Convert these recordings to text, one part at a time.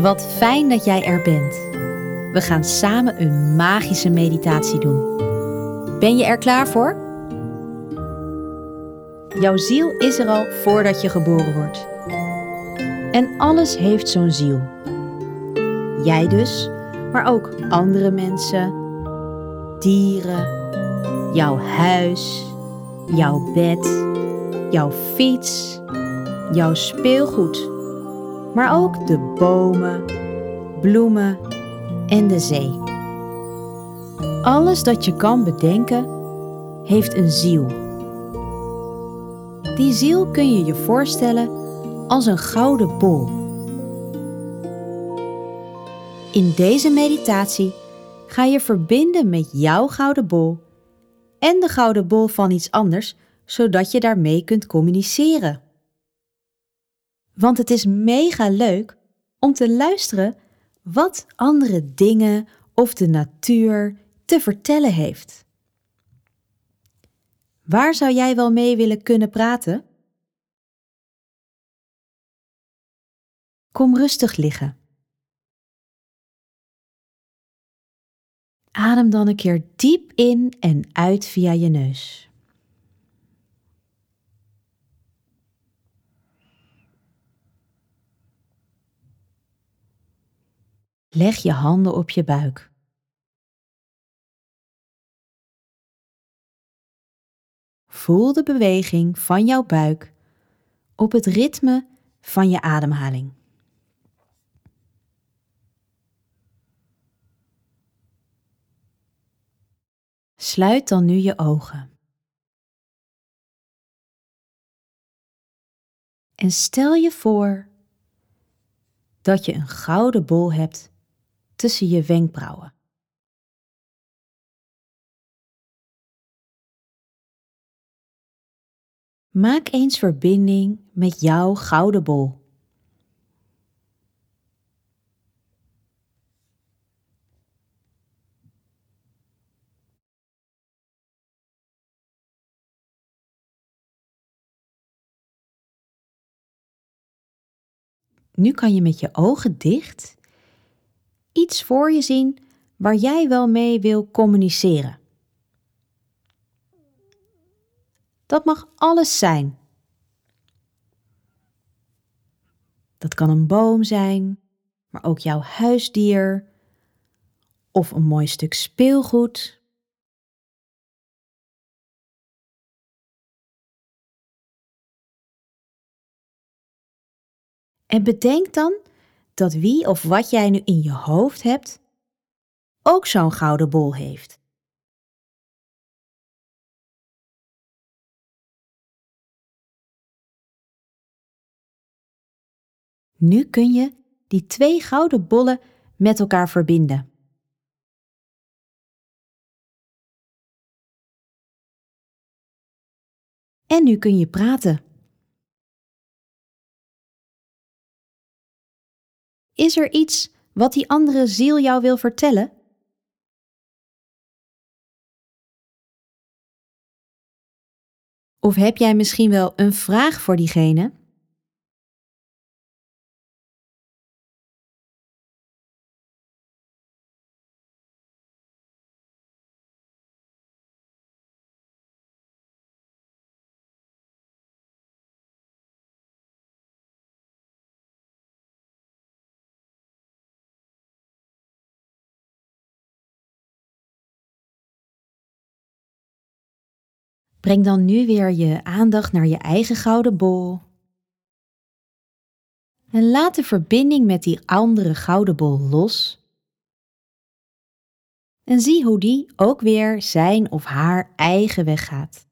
Wat fijn dat jij er bent. We gaan samen een magische meditatie doen. Ben je er klaar voor? Jouw ziel is er al voordat je geboren wordt. En alles heeft zo'n ziel. Jij dus, maar ook andere mensen, dieren, jouw huis, jouw bed, jouw fiets, jouw speelgoed, maar ook de bomen, bloemen en de zee. Alles dat je kan bedenken heeft een ziel. Die ziel kun je je voorstellen als een gouden bol. In deze meditatie ga je verbinden met jouw gouden bol en de gouden bol van iets anders, zodat je daarmee kunt communiceren. Want het is mega leuk om te luisteren wat andere dingen of de natuur te vertellen heeft. Waar zou jij wel mee willen kunnen praten? Kom rustig liggen. Adem dan een keer diep in en uit via je neus. Leg je handen op je buik. Voel de beweging van jouw buik op het ritme van je ademhaling. Sluit dan nu je ogen. En stel je voor dat je een gouden bol hebt tussen je wenkbrauwen. Maak eens verbinding met jouw gouden bol. Nu kan je met je ogen dicht iets voor je zien waar jij wel mee wil communiceren. Dat mag alles zijn. Dat kan een boom zijn, maar ook jouw huisdier of een mooi stuk speelgoed. En bedenk dan dat wie of wat jij nu in je hoofd hebt, ook zo'n gouden bol heeft. Nu kun je die twee gouden bollen met elkaar verbinden. En nu kun je praten. Is er iets wat die andere ziel jou wil vertellen? Of heb jij misschien wel een vraag voor diegene? Breng dan nu weer je aandacht naar je eigen gouden bol. En laat de verbinding met die andere gouden bol los. En zie hoe die ook weer zijn of haar eigen weg gaat.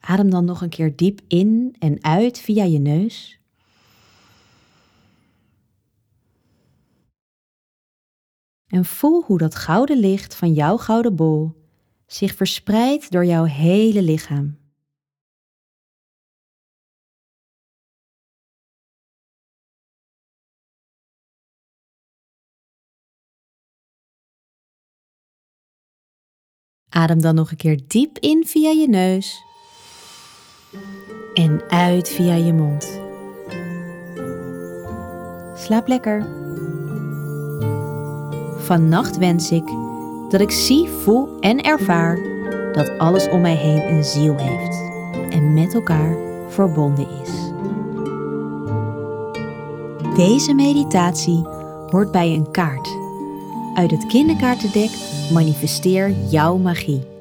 Adem dan nog een keer diep in en uit via je neus. En voel hoe dat gouden licht van jouw gouden bol zich verspreidt door jouw hele lichaam. Adem dan nog een keer diep in via je neus en uit via je mond. Slaap lekker. Vannacht wens ik dat ik zie, voel en ervaar dat alles om mij heen een ziel heeft en met elkaar verbonden is. Deze meditatie hoort bij een kaart. Uit het kinderkaartendek manifesteer jouw magie.